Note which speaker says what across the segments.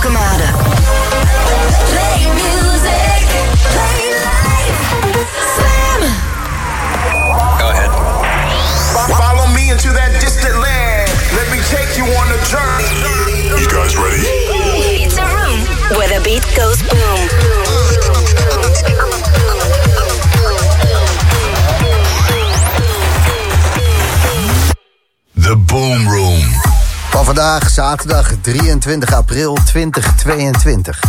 Speaker 1: Torquemada.
Speaker 2: Vandaag, zaterdag 23 april 2022.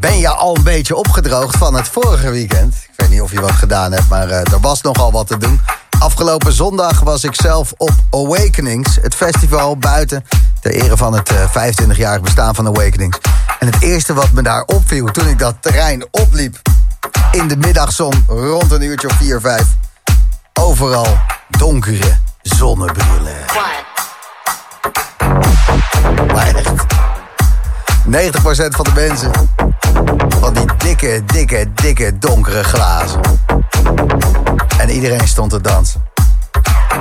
Speaker 2: Ben je al een beetje opgedroogd van het vorige weekend? Ik weet niet of je wat gedaan hebt, maar eh, er was nogal wat te doen. Afgelopen zondag was ik zelf op Awakenings, het festival buiten... ter ere van het eh, 25-jarig bestaan van Awakenings. En het eerste wat me daar opviel toen ik dat terrein opliep... in de middagzon rond een uurtje of 4, 5... overal donkere zonnebrillen. Maar echt. 90% van de mensen. Van die dikke, dikke, dikke donkere glazen. En iedereen stond te dansen.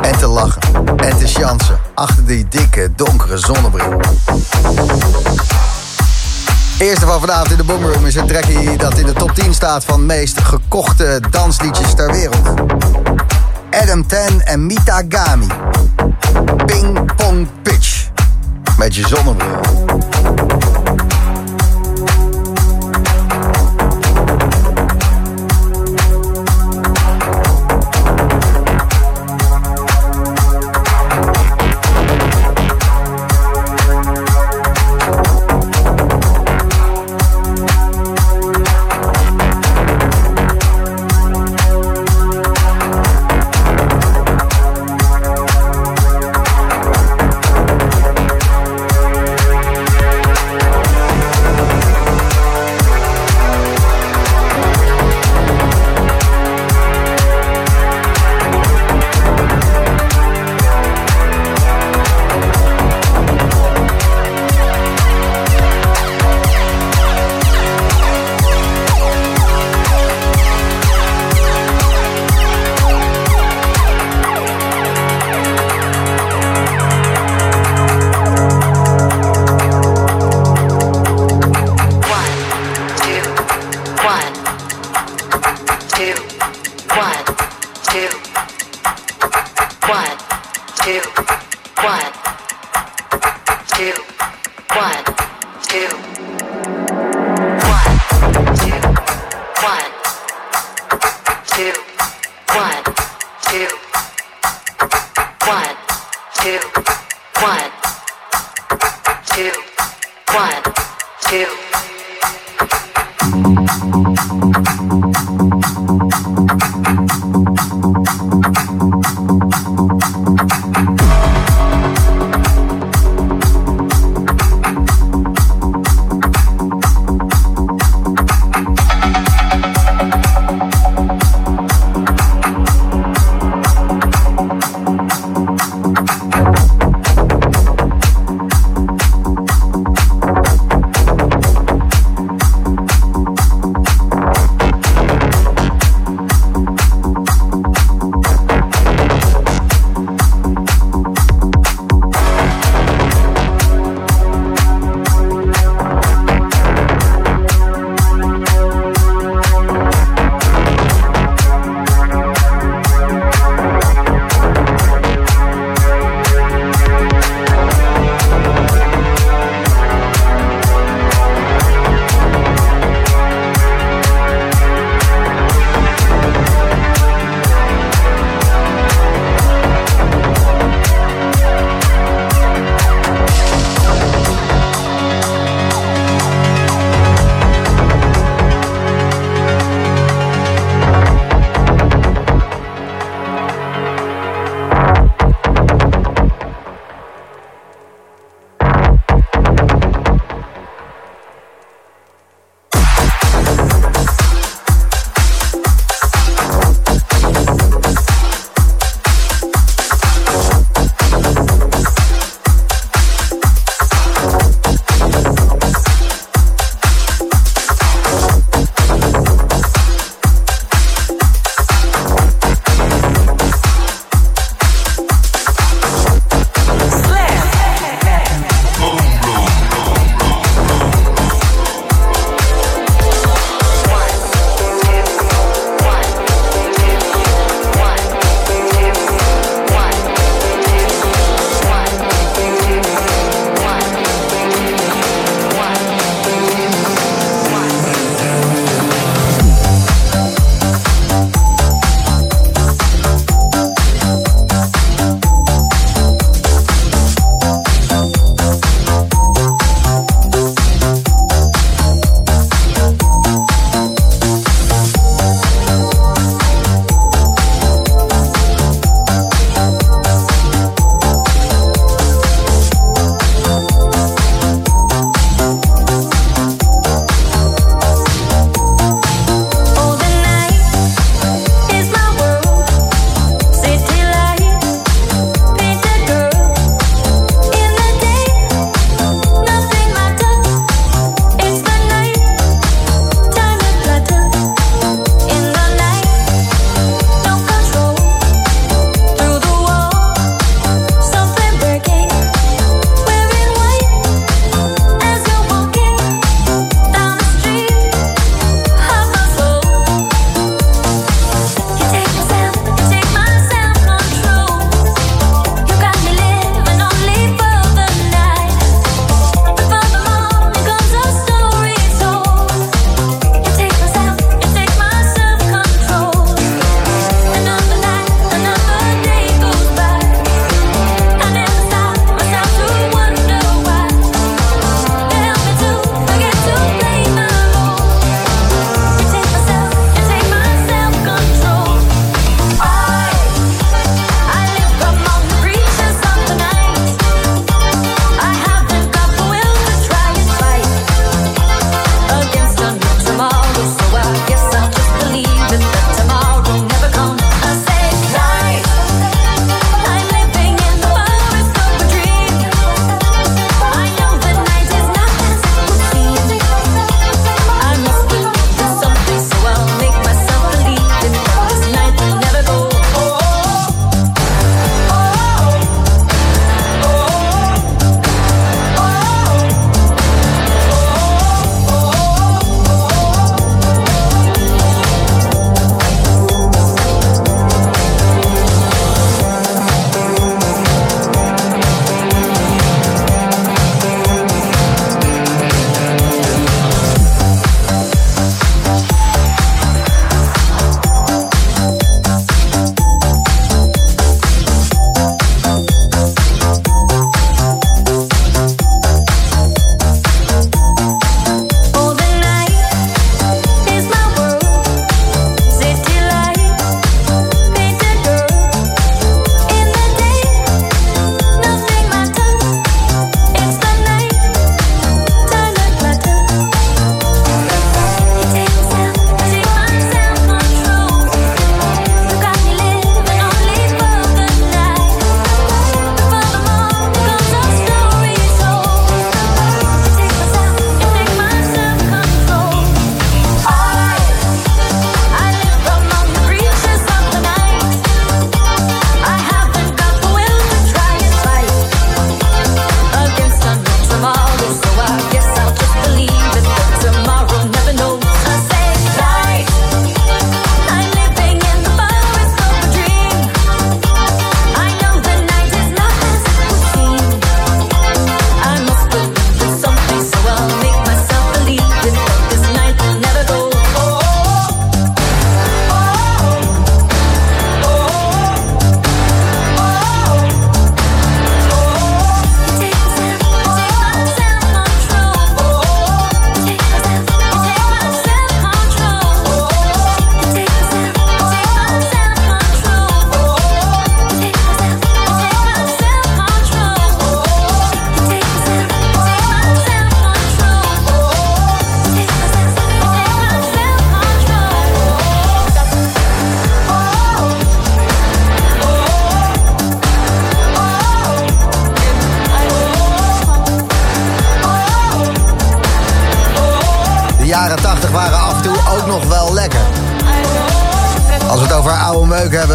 Speaker 2: En te lachen. En te chansen. Achter die dikke, donkere zonnebril. Eerste van vanavond in de Boomroom is een trackie dat in de top 10 staat van meest gekochte dansliedjes ter wereld. Adam Ten en Mita Gami. Ping Pong Pitch. Met je zonnebril.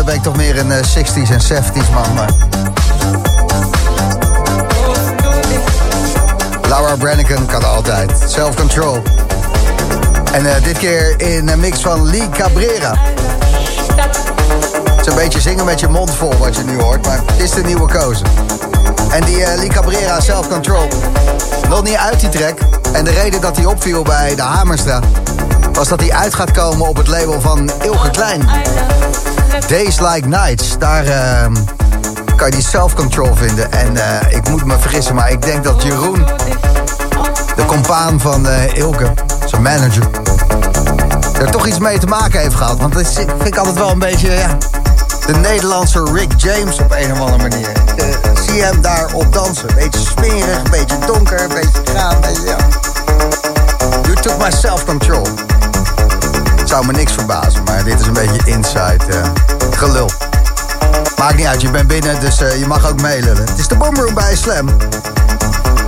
Speaker 2: Ben ik toch meer een 60s en 70s man. Maar... Laura Branigan kan altijd. Self-control. En uh, dit keer in een mix van Lee Cabrera. Het is een beetje zingen met je mond vol wat je nu hoort, maar het is de nieuwe kozen. En die Lee Cabrera Self-control. Nog niet uit die track. En de reden dat hij opviel bij de Hamerstra... was dat hij uit gaat komen op het label van Ilke Klein. Days Like Nights. Daar uh, kan je die self-control vinden. En uh, ik moet me vergissen, maar ik denk dat Jeroen... de compaan van uh, Ilke, zijn manager... er toch iets mee te maken heeft gehad. Want dat vind ik altijd wel een beetje... Ja, de Nederlandse Rick James op een of andere manier. Zie hem daar op dansen. Beetje smerig, beetje donker, beetje graan. Beetje, ja. You took my self-control. Zou me niks verbazen, maar dit is een beetje inside uh, gelul. Maakt niet uit, je bent binnen, dus uh, je mag ook meelullen. Het is de Boomroom bij Slam.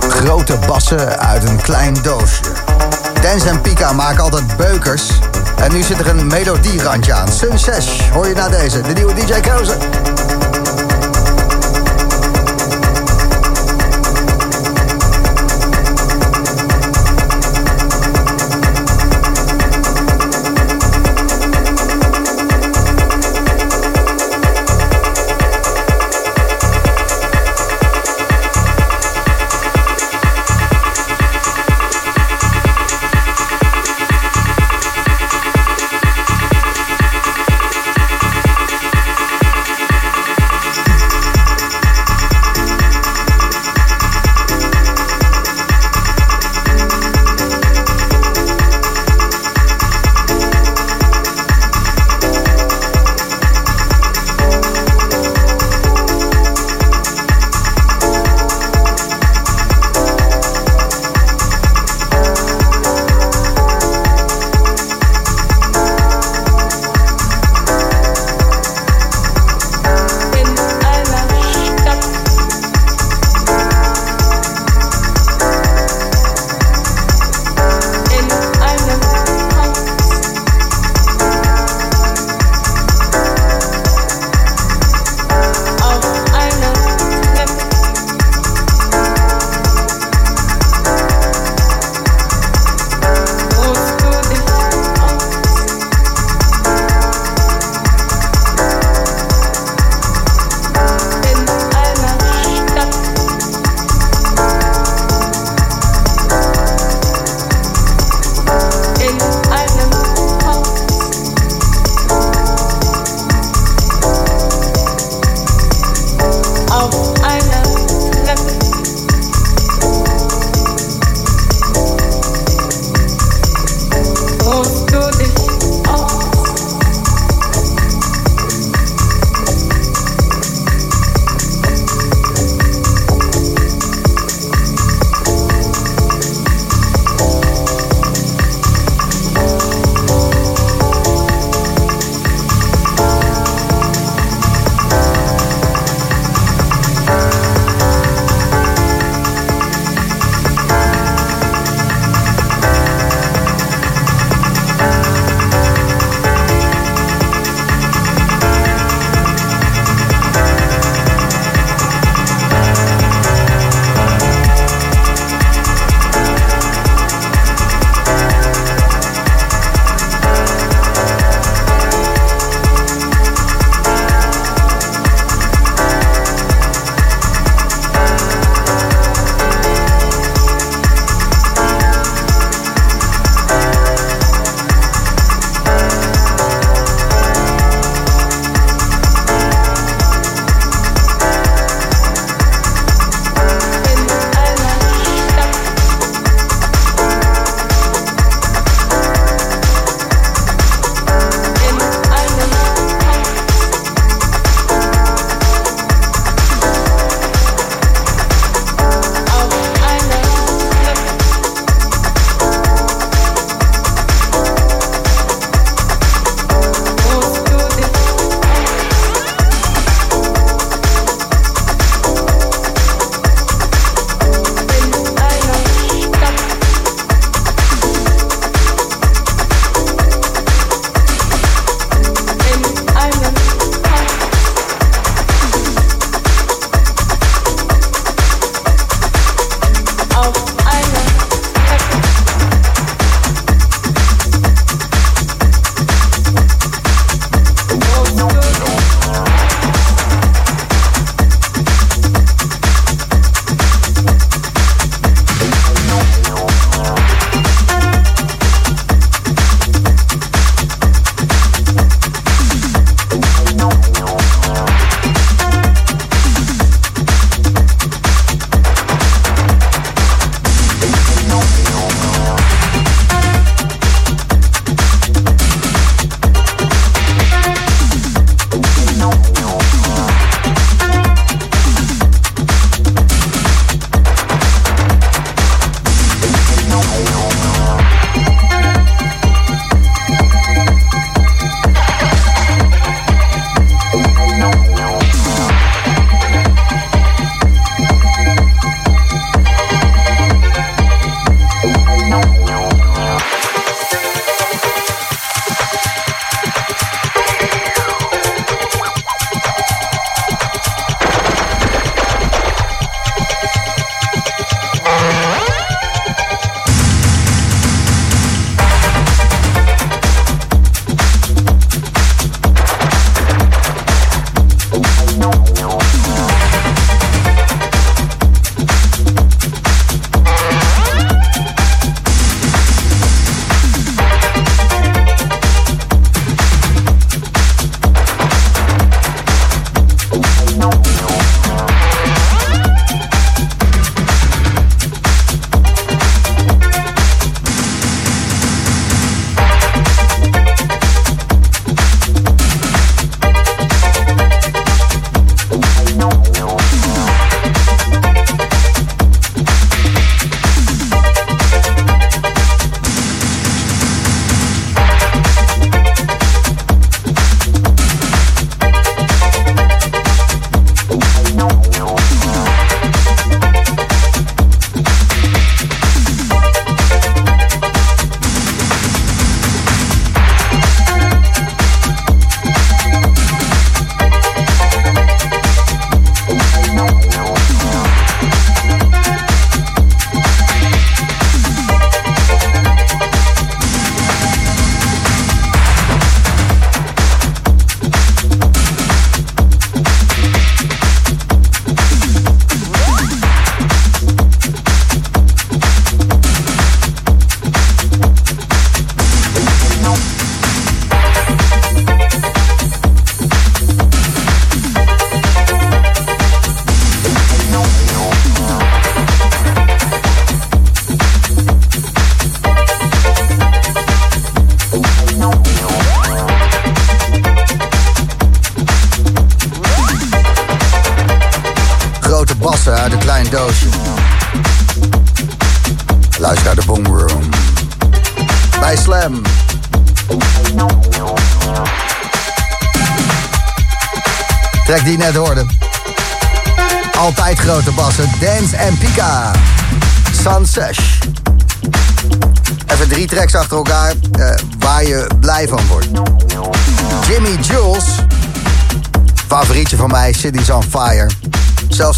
Speaker 2: Grote bassen uit een klein doosje. Dance en Pika maken altijd beukers. En nu zit er een melodierandje aan. Sun Sesh, hoor je naar deze, de nieuwe DJ Kozen.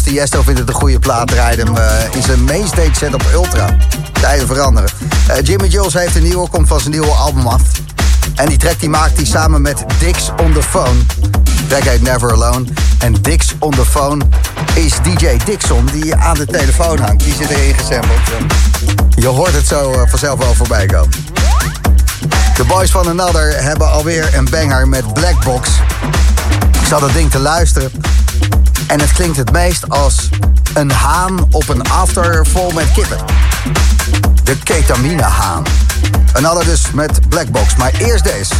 Speaker 2: Tiesto vindt het een goede plaat. Draaide hem eh, in zijn mainstage set op Ultra. Tijden veranderen. Eh, Jimmy Jules heeft een nieuwe, komt van zijn nieuwe album af. En die track die maakt hij samen met Dix on the Phone. Track heet Never Alone. En Dix on the Phone is DJ Dixon die aan de telefoon hangt. Die zit erin gesampled. Je hoort het zo eh, vanzelf wel voorbij komen. De boys van Another hebben alweer een banger met Blackbox. Ik zat dat ding te luisteren. En het klinkt het meest als een haan op een after vol met kippen. De ketamine haan. Another dus met Blackbox. Maar eerst deze.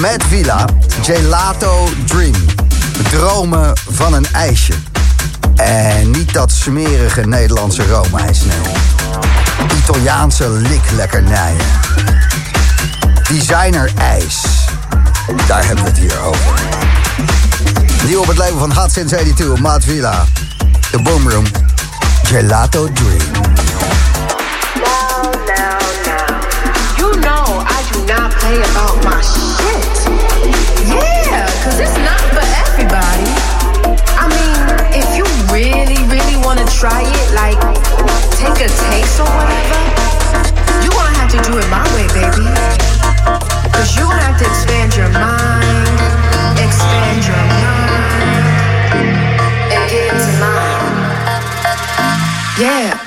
Speaker 2: Met Villa, Gelato Dream. Dromen van een ijsje. En niet dat smerige Nederlandse roomijs, nee. Italiaanse liklekkernijen. Designer ijs. Daar hebben we het hier over. Nieuw op het label van Hot Since 82, Maat Villa. The Boom Room. Gelato Dream.
Speaker 3: Now, now, now. You know I do not play about my shit. Yeah, cause it's not for everybody. I mean, if you really, really wanna try it, like take a taste or whatever, you gonna have to do it my way, baby. Cause you gonna have to expand your mind, expand your Yeah.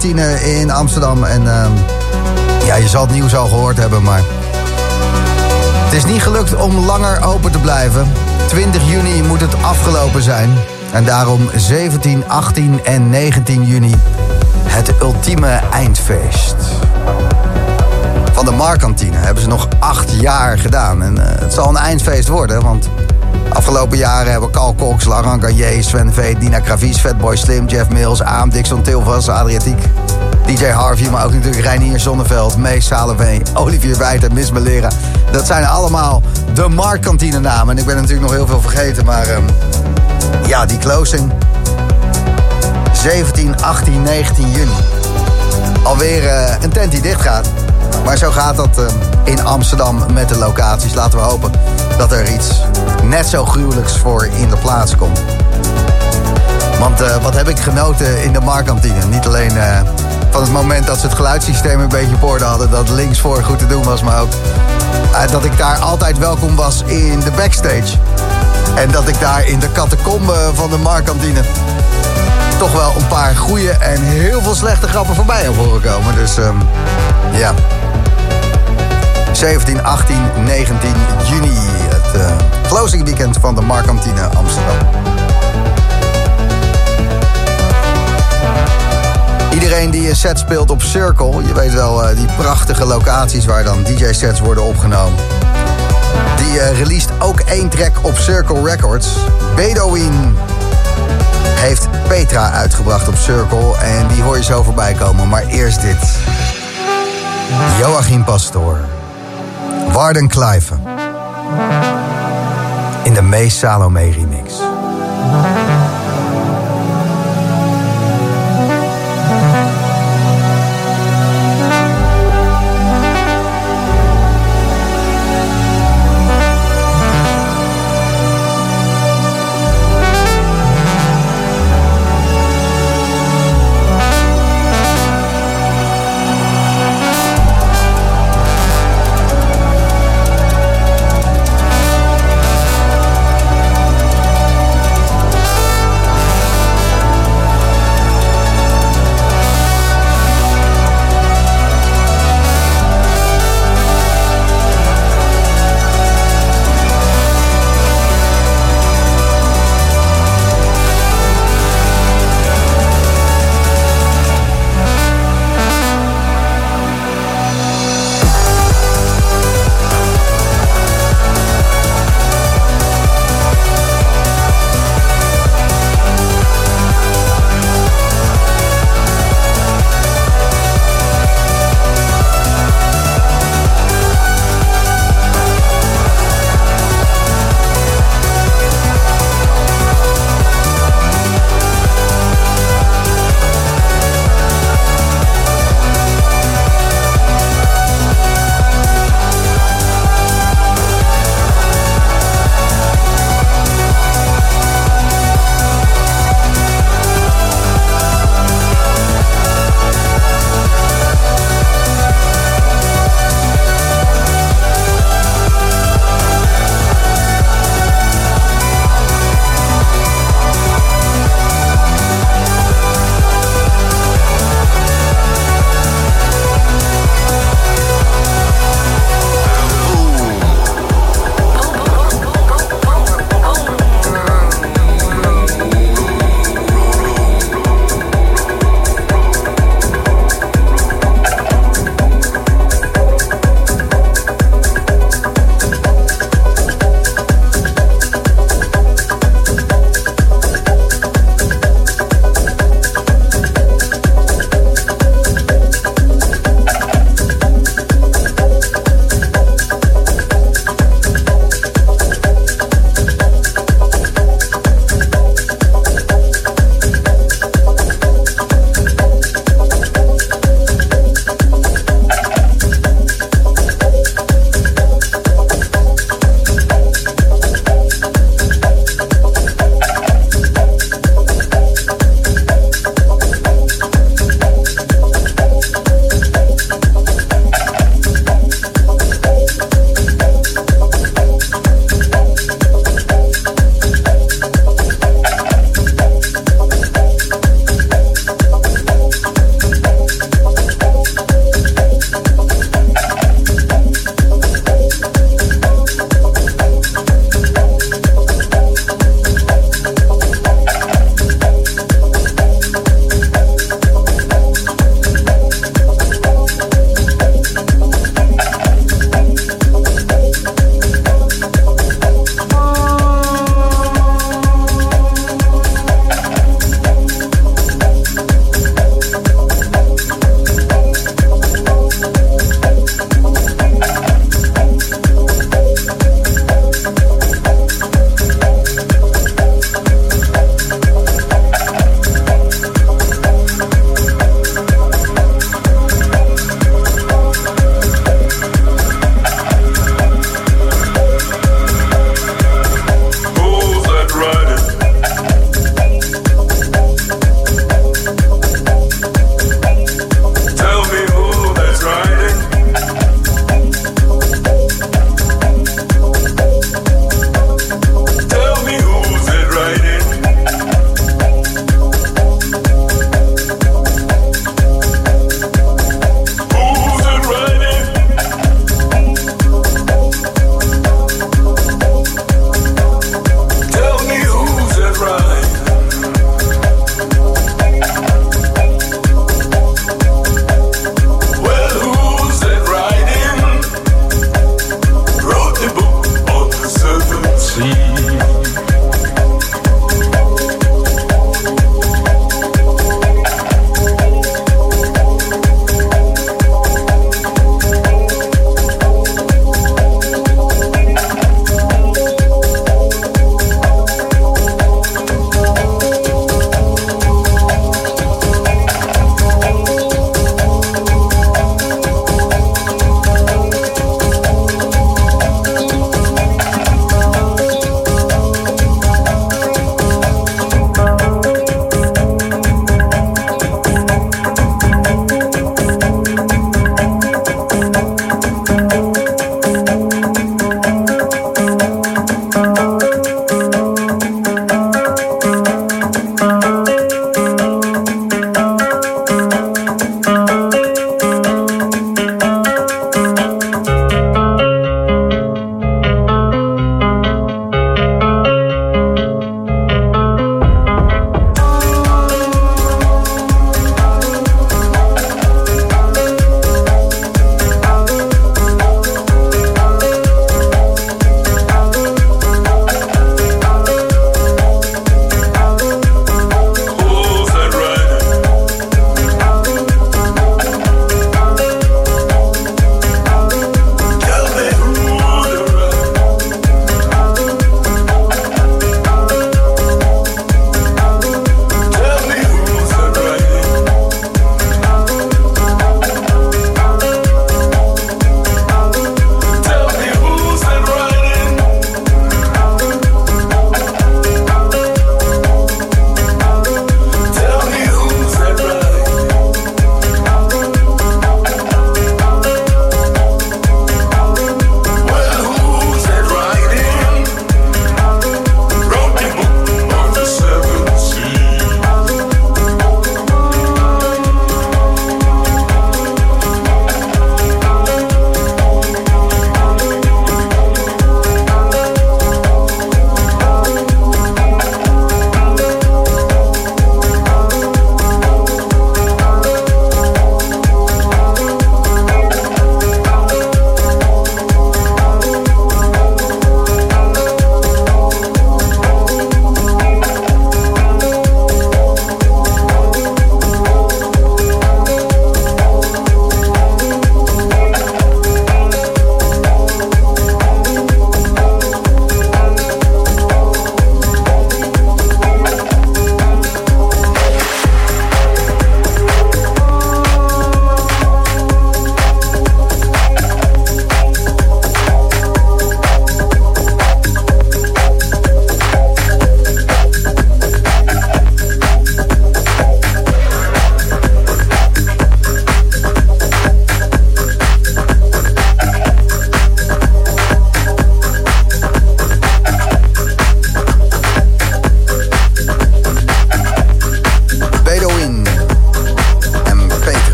Speaker 2: In Amsterdam. En ehm, ja, je zal het nieuws al gehoord hebben, maar... Het is niet gelukt om langer open te blijven. 20 juni moet het afgelopen zijn. En daarom 17, 18 en 19 juni het ultieme eindfeest. Van de Markkantine hebben ze nog acht jaar gedaan. En eh, het zal een eindfeest worden, want afgelopen jaren hebben Carl Cox, Laurent Garnier, Sven Veet, Dina Kravies, Fatboy Slim, Jeff Mills, Aam, Dixon Tilvas, Adriatiek, DJ Harvey, maar ook natuurlijk Reinier Zonneveld, Mees Saleveen, Olivier Wijt en Miss Melera. Dat zijn allemaal de Markkantine namen. En ik ben natuurlijk nog heel veel vergeten, maar ehm, ja, die closing. 17, 18, 19 juni. Alweer eh, een tent die dicht gaat. Maar zo gaat dat eh, in Amsterdam met de locaties. Laten we hopen dat er iets net zo gruwelijks voor in de plaats komt. Want eh, wat heb ik genoten in de Markkantine? Niet alleen eh, van het moment dat ze het geluidssysteem een beetje op orde hadden... dat links voor goed te doen was, maar ook eh, dat ik daar altijd welkom was in de backstage. En dat ik daar in de catacombe van de Markkantine... toch wel een paar goede en heel veel slechte grappen voorbij heb horen komen. Dus ehm, ja... 17, 18, 19 juni. Het eh, closing weekend van de Markkantine Amsterdam. Iedereen die een set speelt op Circle, je weet wel, eh, die prachtige locaties waar dan DJ-sets worden opgenomen. Die eh, released ook één track op Circle Records. Bedouin heeft Petra uitgebracht op Circle en die hoor je zo voorbij komen. Maar eerst dit. Joachim Pastoor. Warden Kluiven. In de Mees Salome remix.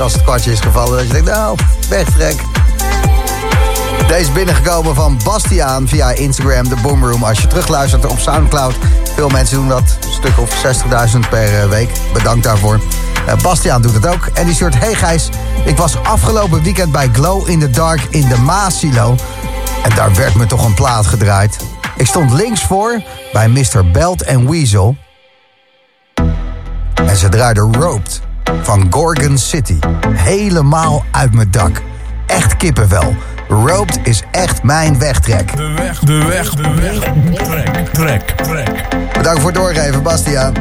Speaker 2: Als het kwartje is gevallen. Dat je denkt, nou, wegtrek. Deze binnengekomen van Bastiaan via Instagram, de Boomroom. Als je terugluistert op Soundcloud. Veel mensen doen dat. Een stuk of 60.000 per eh, week. Bedankt daarvoor. Uh, Bastiaan doet het ook. En die stuurt... Hey Gijs, ik was afgelopen weekend bij Glow in the Dark in de Maasilo. En daar werd me toch een plaat gedraaid. Ik stond links voor bij Mr. Belt en Weasel. En ze draaiden Roped van Gorgon City. Helemaal uit mijn dak. Echt kippenvel. Roped is echt mijn wegtrek.
Speaker 4: De weg, de weg, de weg. Trek, trek, trek.
Speaker 2: Bedankt voor het doorgeven, Bastiaan.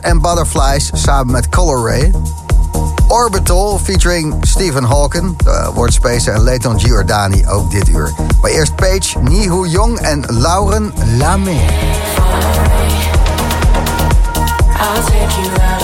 Speaker 2: En Butterflies samen met Color Ray. Orbital featuring Stephen Hawken, de woordspacer en Leighton Giordani ook dit uur. Maar eerst Paige, Nihu Jong en Lauren Lame.
Speaker 5: I'll take you out.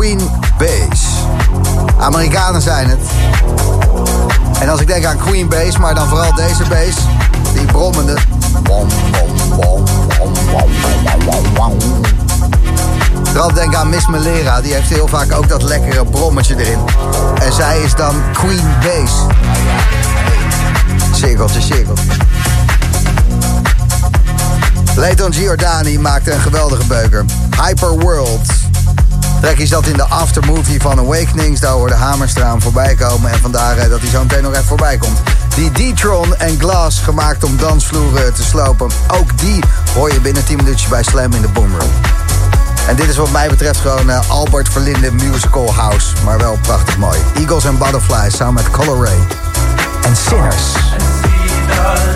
Speaker 2: Queen Base. Amerikanen zijn het. En als ik denk aan Queen Base, maar dan vooral deze bass, die brommende. Vooral denk aan Miss Melera, die heeft heel vaak ook dat lekkere brommetje erin. En zij is dan Queen Base. Cirkeltje, cirkeltje. Leighton Giordani maakte een geweldige beuker. Hyper World. Trekkie zat in de aftermovie van Awakenings. Daar hoorde Hamerstraam voorbij komen. En vandaar eh, dat hij zo meteen nog even voorbij komt. Die D-Tron en Glass, gemaakt om dansvloeren te slopen. Ook die hoor je binnen 10 minuutjes bij Slam in de Boomroom. En dit is wat mij betreft gewoon eh, Albert Verlinde Musical House. Maar wel prachtig mooi. Eagles and Butterflies samen met Color Ray. En Sinners.
Speaker 6: Sinners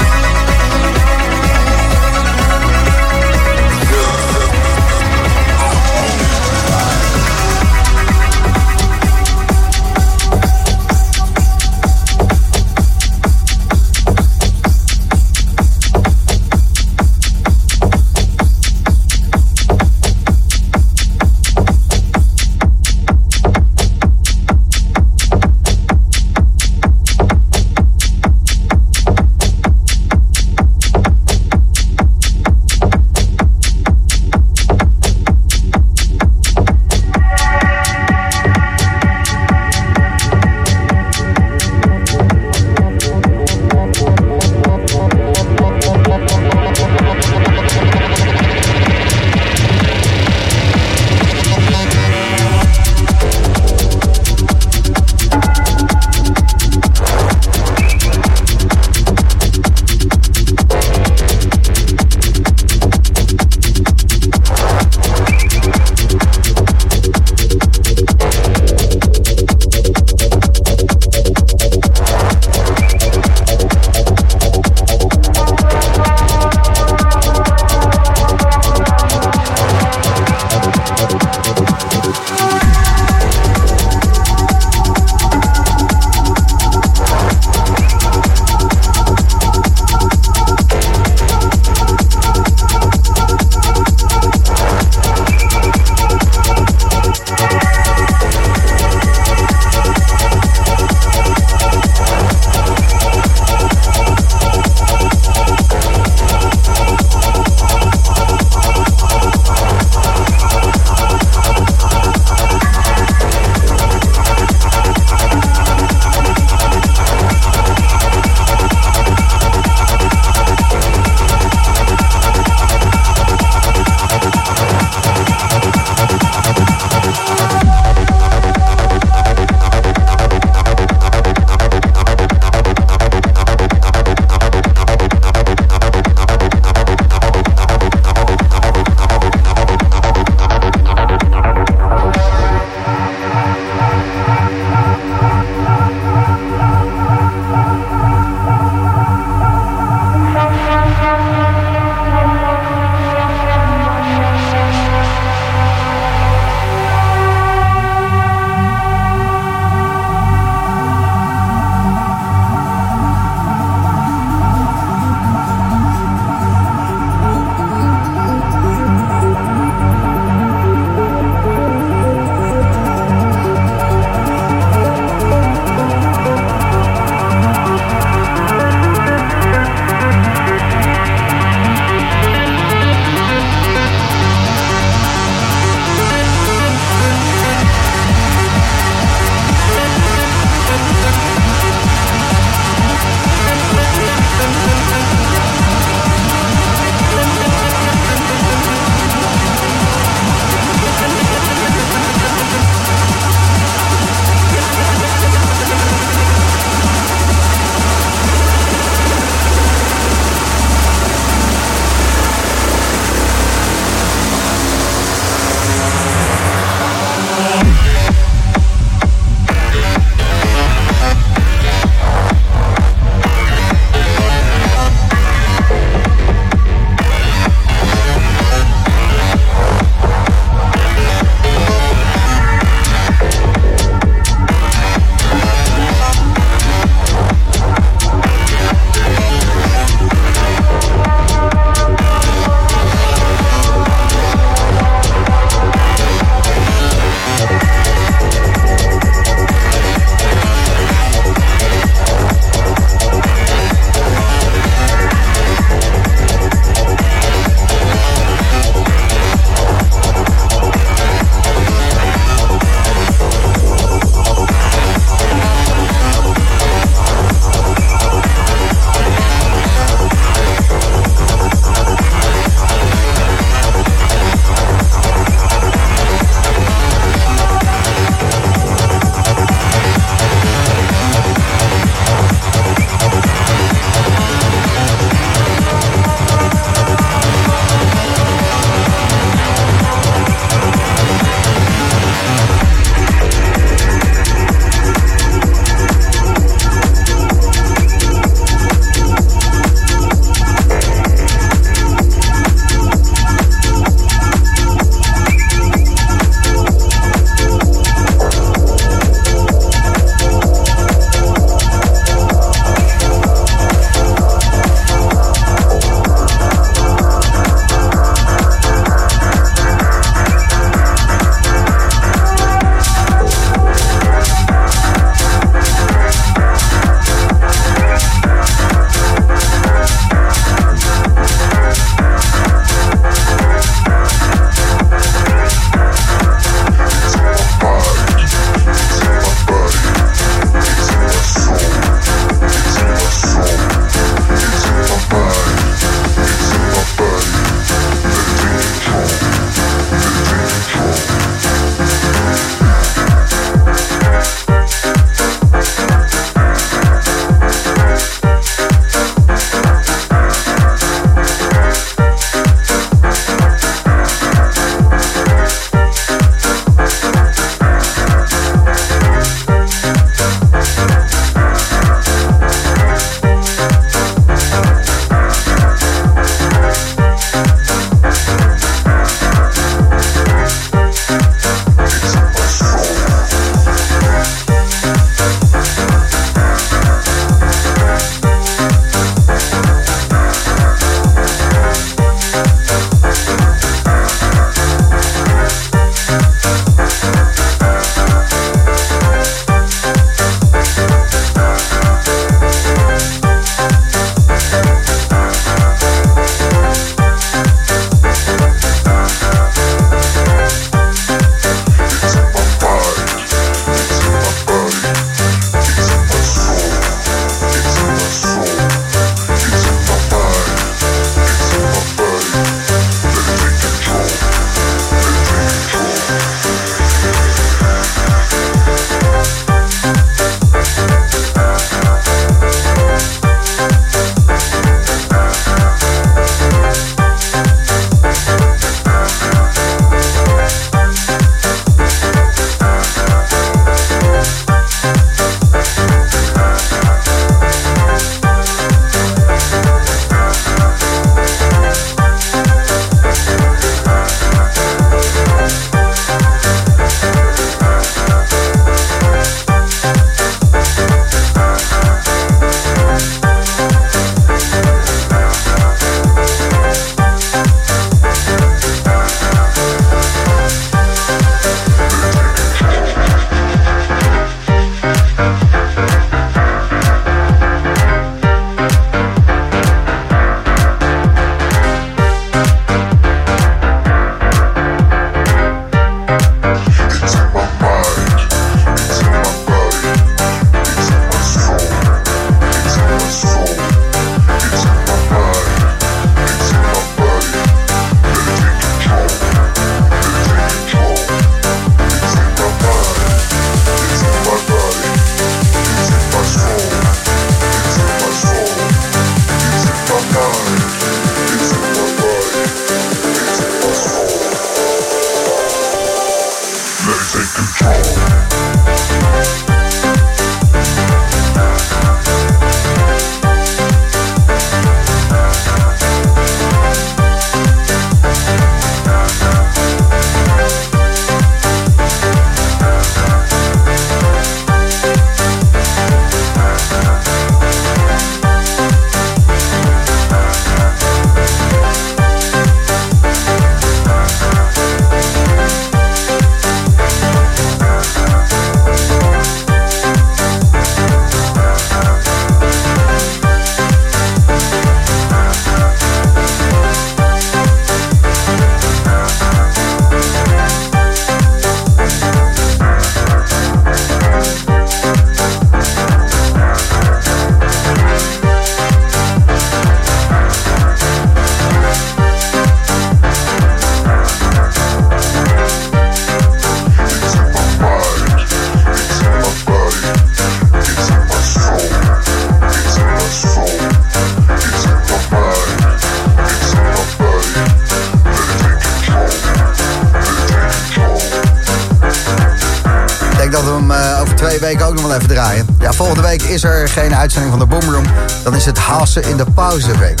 Speaker 2: geen uitzending van de Boomroom. Dan is het Hassen in de pauzeweek.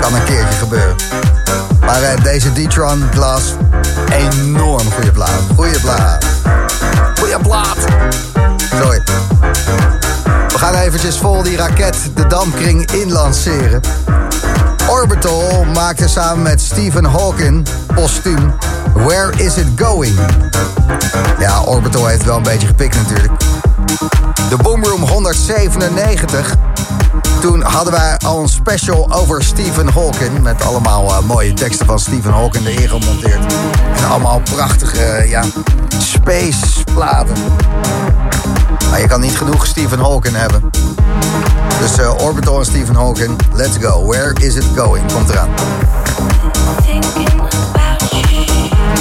Speaker 2: Kan een keertje gebeuren. Maar eh, deze D-Tron Glass, enorm goede plaat. Goeie plaat. Goeie plaat. Sorry. We gaan eventjes vol die raket de Damkring inlanceren. Orbital maakte samen met Stephen Hawking postuum Where Is It Going? Ja, Orbital heeft wel een beetje gepikt natuurlijk. De Boomroom 197. Toen hadden wij al een special over Stephen Hawking. Met allemaal eh, mooie teksten van Stephen Hawking erin gemonteerd. En allemaal prachtige, eh, ja, space platen. Maar je kan niet genoeg Stephen Hawking hebben. Dus eh, Orbital en Stephen Hawking, let's go. Where is it going? Komt eraan.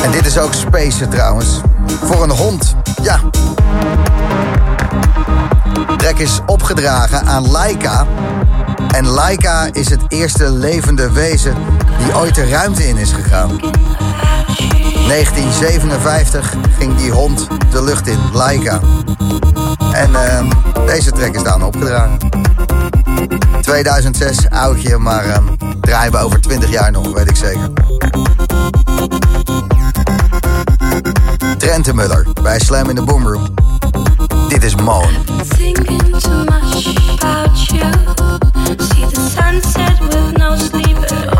Speaker 2: En dit is ook Space trouwens. Voor een hond, ja. Track is opgedragen aan Laika. En Laika is het eerste levende wezen die ooit de ruimte in is gegaan. 1957 ging die hond de lucht in, Laika. En ehm, deze track is daarna opgedragen. 2006, oudje, maar ehm, draaien we over 20 jaar nog, weet ik zeker. Trentemuller bij Slam in de Boomroom. Dit is Moon.
Speaker 7: Thinking too much about you. See the sunset with no sleep at all.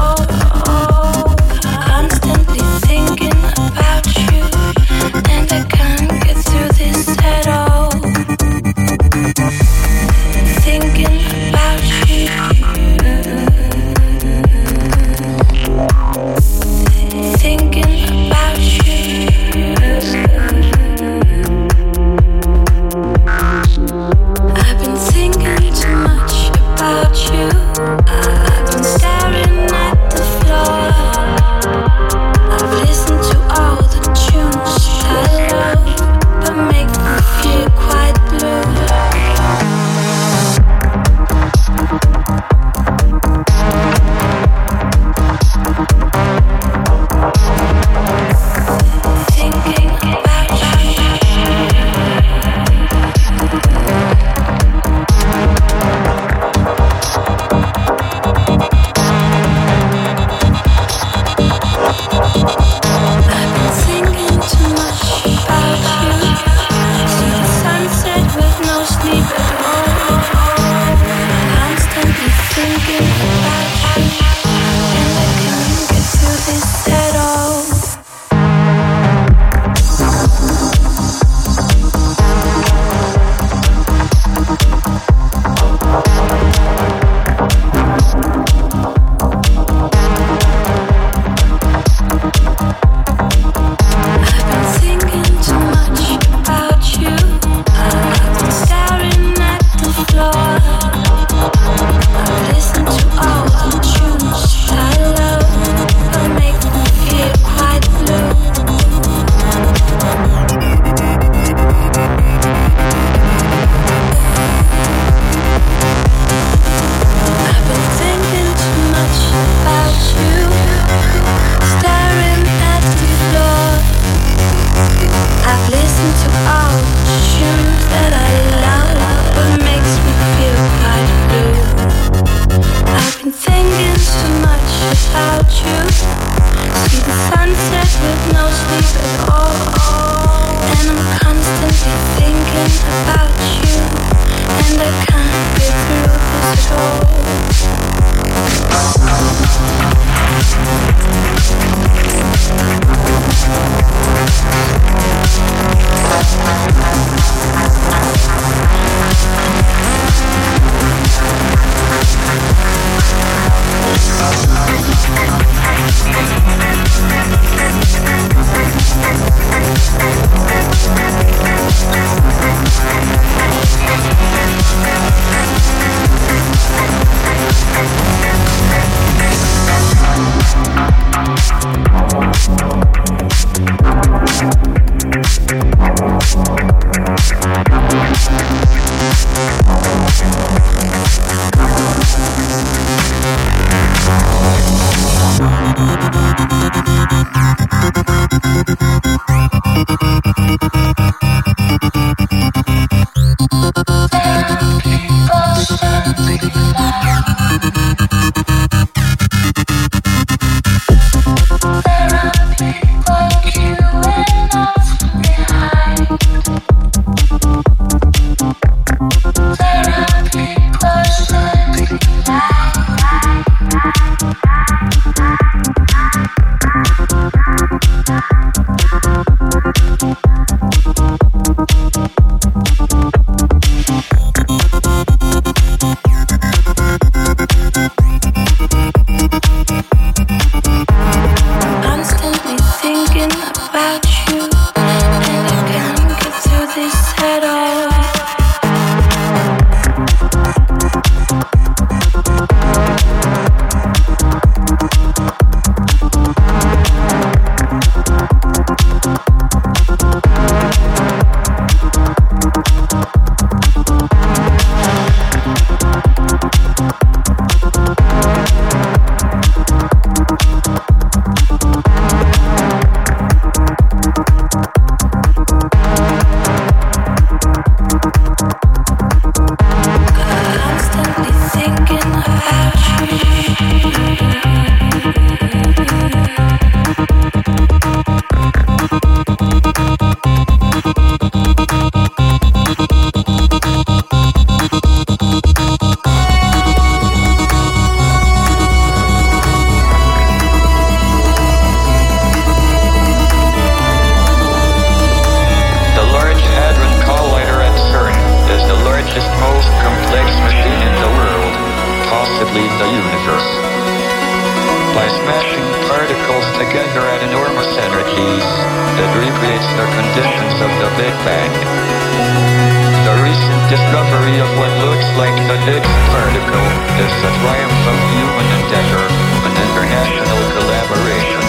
Speaker 6: Discovery of what looks like the Higgs particle is a triumph of human endeavor, an international collaboration.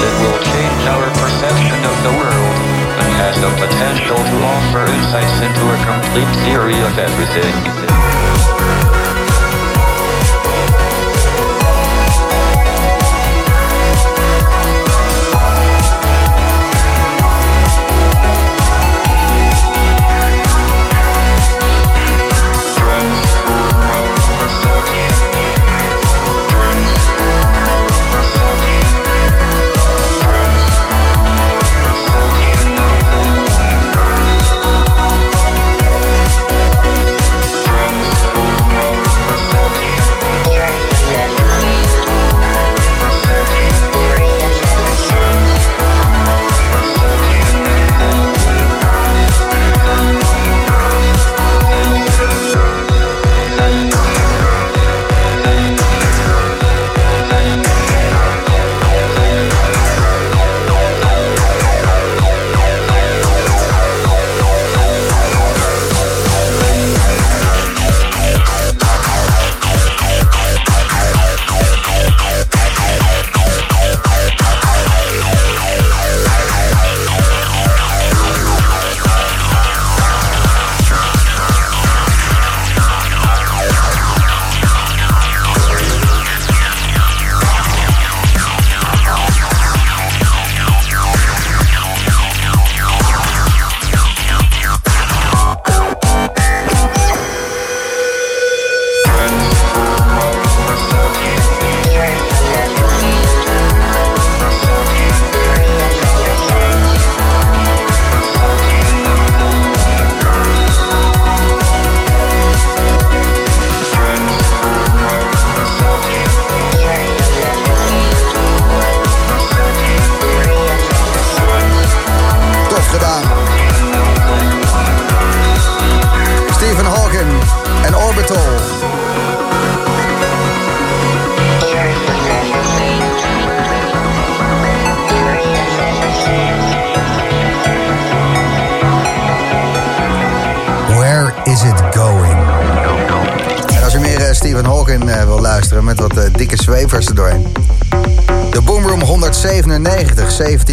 Speaker 6: It will change our perception of the world and has the potential to offer insights into a complete theory of everything.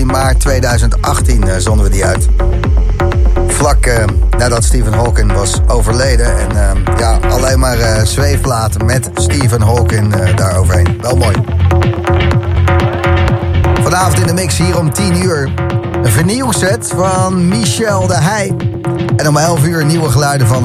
Speaker 2: 197, 17 maart 2018 eh, zonden we die uit. Vlak eh, nadat Stephen Hawking was overleden. En eh, ja, alleen maar eh, zweefplaten met Stephen Hawking daaroverheen. Wel mooi. Vanavond in de mix hier om 10 uur. Een vernieuwset van Michel de Heij. En om 11 uur nieuwe geluiden van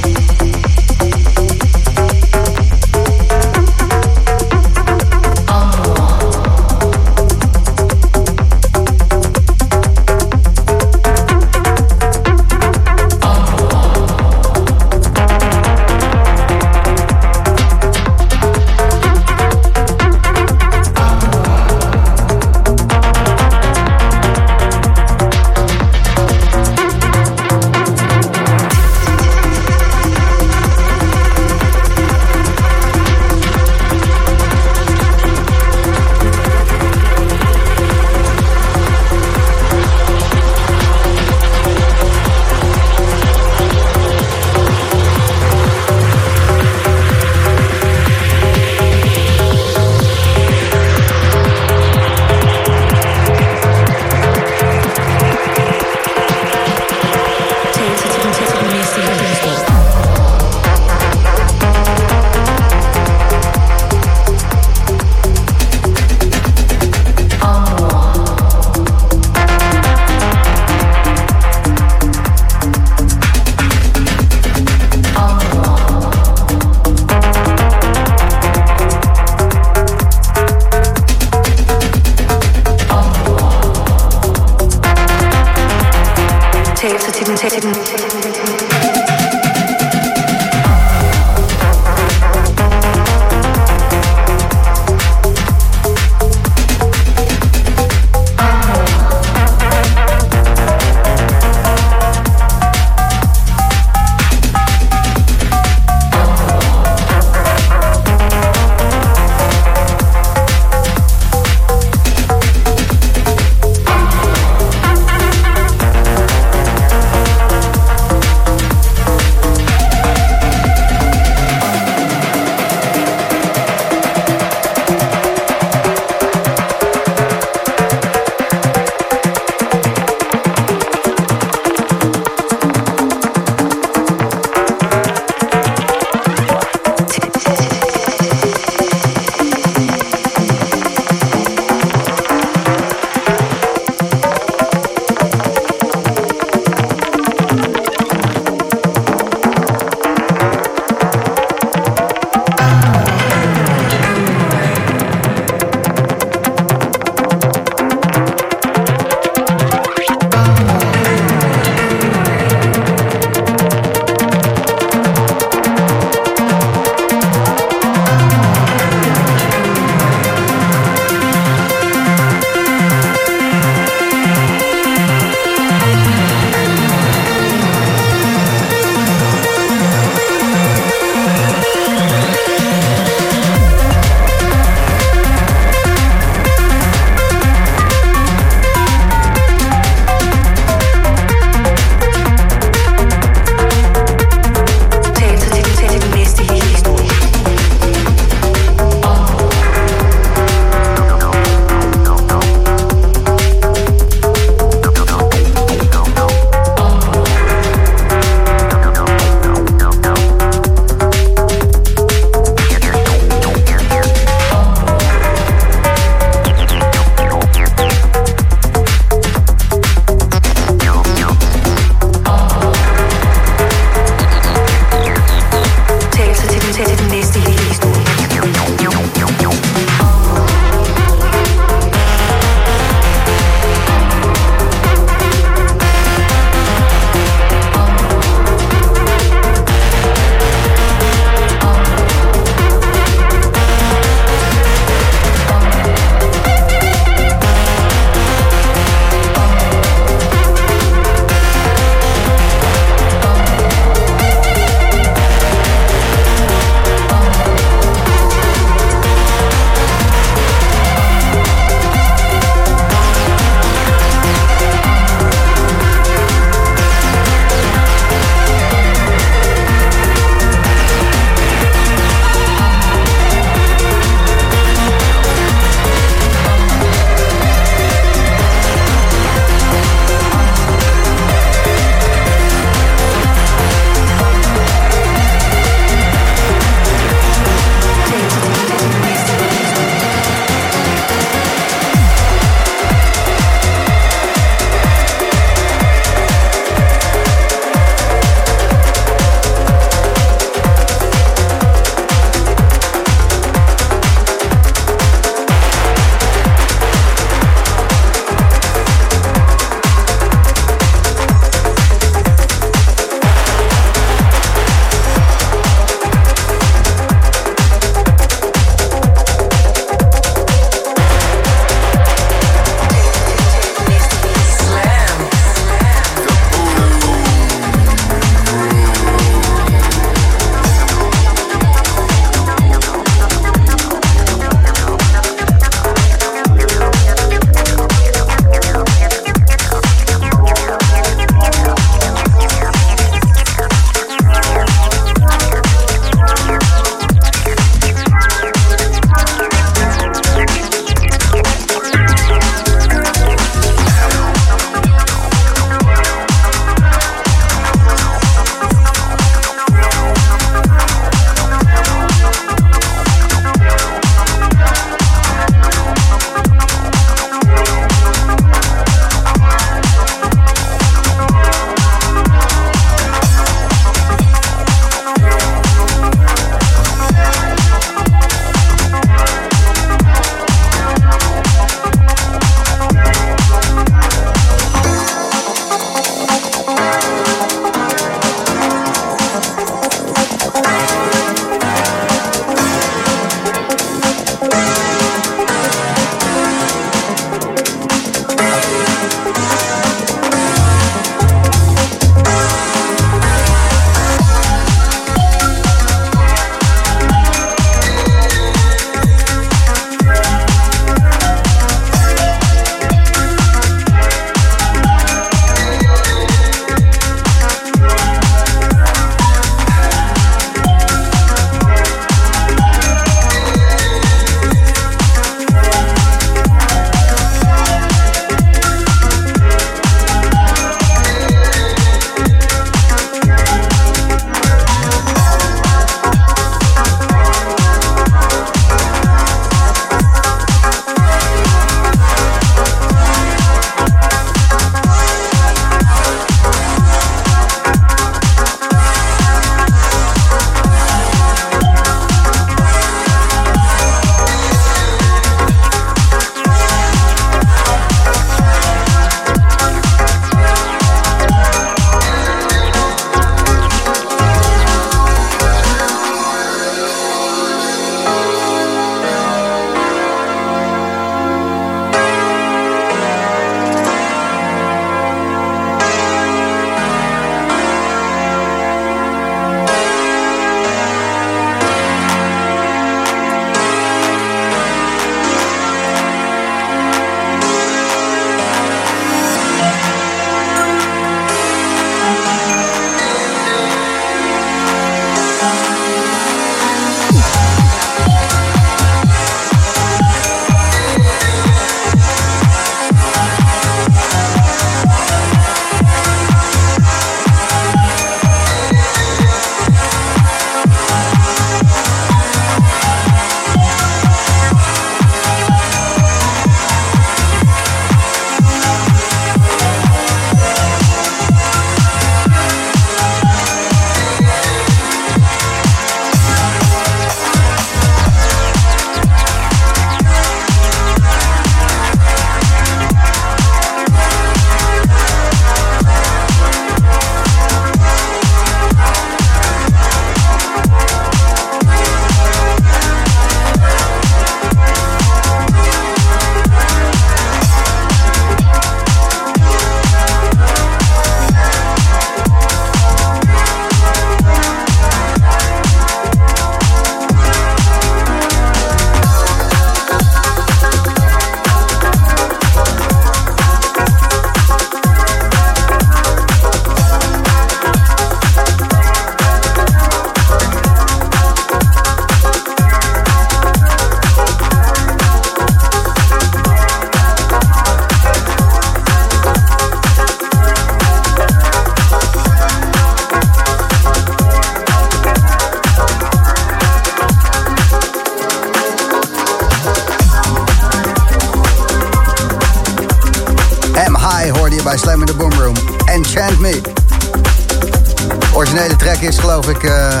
Speaker 2: track is geloof ik uh,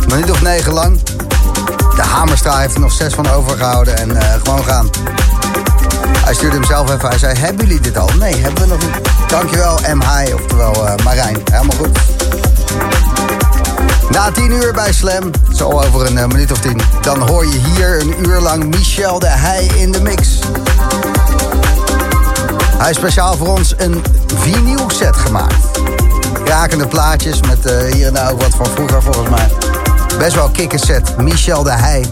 Speaker 2: een minuut of negen lang. De Hamerstra heeft er nog zes van overgehouden en uh, gewoon gaan. Hij stuurde hem zelf even. Hij zei, hebben jullie dit al? Nee, hebben we nog niet. Dankjewel M. oftewel uh, Marijn. Helemaal goed. Na 10 uur bij Slam, zo over een uh, minuut of tien... dan hoor je hier een uur lang Michel de Heij in de mix. Hij speciaal voor ons een vinyl set gemaakt. Krakende plaatjes met uh, hier en daar ook wat van vroeger volgens mij. Best wel kikke set. Michel de Heij,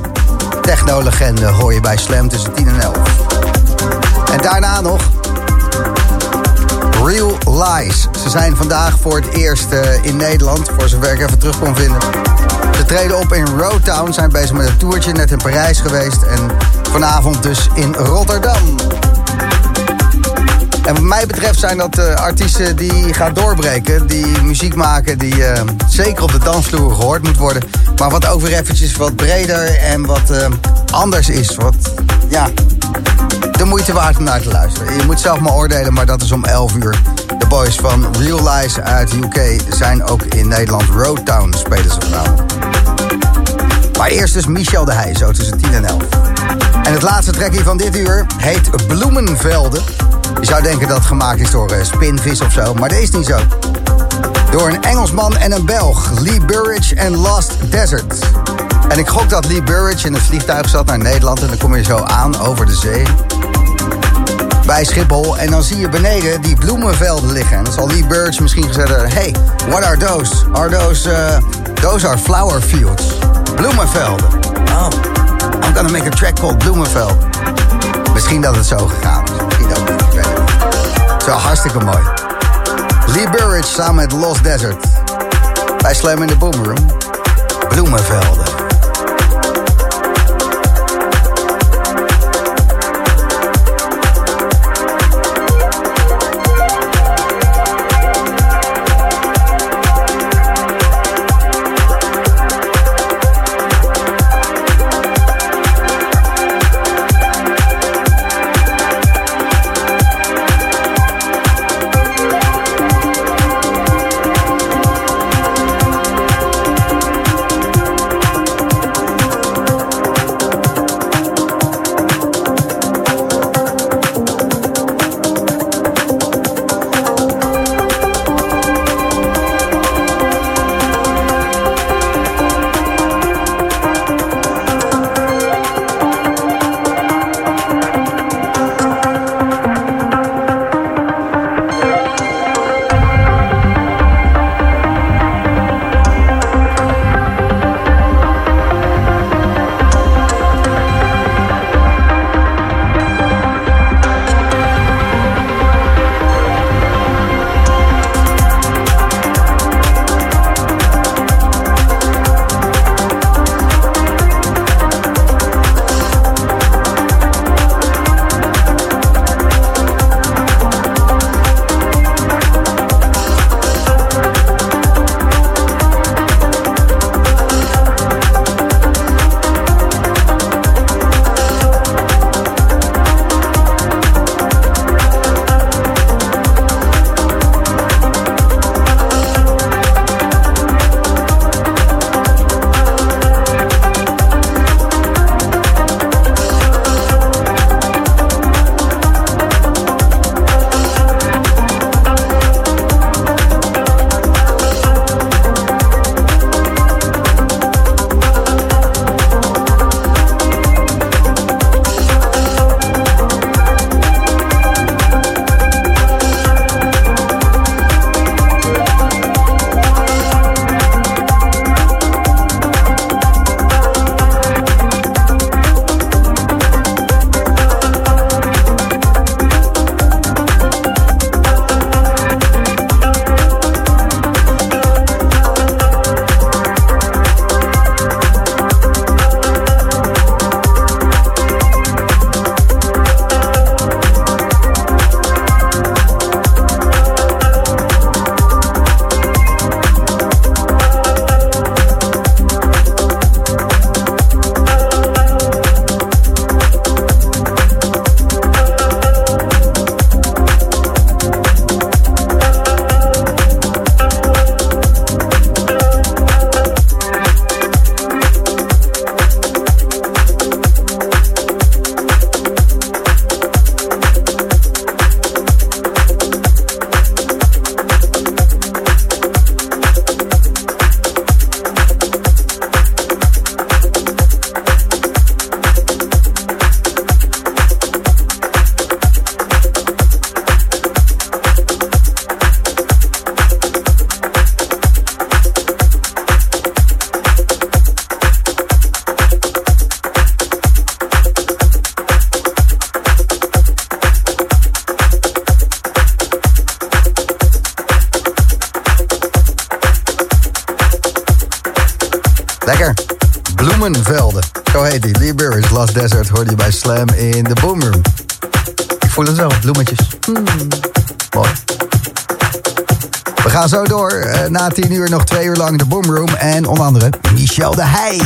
Speaker 2: technolegende, hoor je bij Slam tussen 10 en 11. En daarna nog Real Lies. Ze zijn vandaag voor het eerst uh, in Nederland, voor zover ik even terug kon vinden. Ze treden op in Roadtown, zijn bezig met een toertje, net in Parijs geweest en vanavond dus in Rotterdam. En wat mij betreft zijn dat uh, artiesten die gaan doorbreken. Die muziek maken die uh, zeker op de dansvloer gehoord moet worden. Maar wat weer eventjes wat breder en wat uh, anders is. Wat, ja, de moeite waard om naar te luisteren. Je moet zelf maar oordelen, maar dat is om 11 uur. De boys van Real Lies uit UK zijn ook in Nederland. Roadtown spelen ze vanavond. Maar eerst dus Michel de Heij, zo tussen 10 en 11. En het laatste trekje van dit uur heet Bloemenvelden. Je zou denken dat het gemaakt is door uh, Spinvis of zo, maar dat is niet zo. Door een Engelsman en een Belg, Lee Burridge en Lost Desert. En ik gok dat Lee Burridge in het vliegtuig zat naar Nederland... en dan kom je zo aan over de zee. Bij Schiphol. En dan zie je beneden die bloemenvelden liggen. En dan zal Lee Burridge misschien gezegd hebben... Hey, what are those? Are those... Uh, those are flower fields. Bloemenvelden. Oh, I'm gonna make a track called Bloemenveld. Misschien dat het zo gegaan Wel hartstikke mooi. Lee Burridge samen met Lost Desert. Bij Slam in de Boom Room. Bloemenvelden. We gaan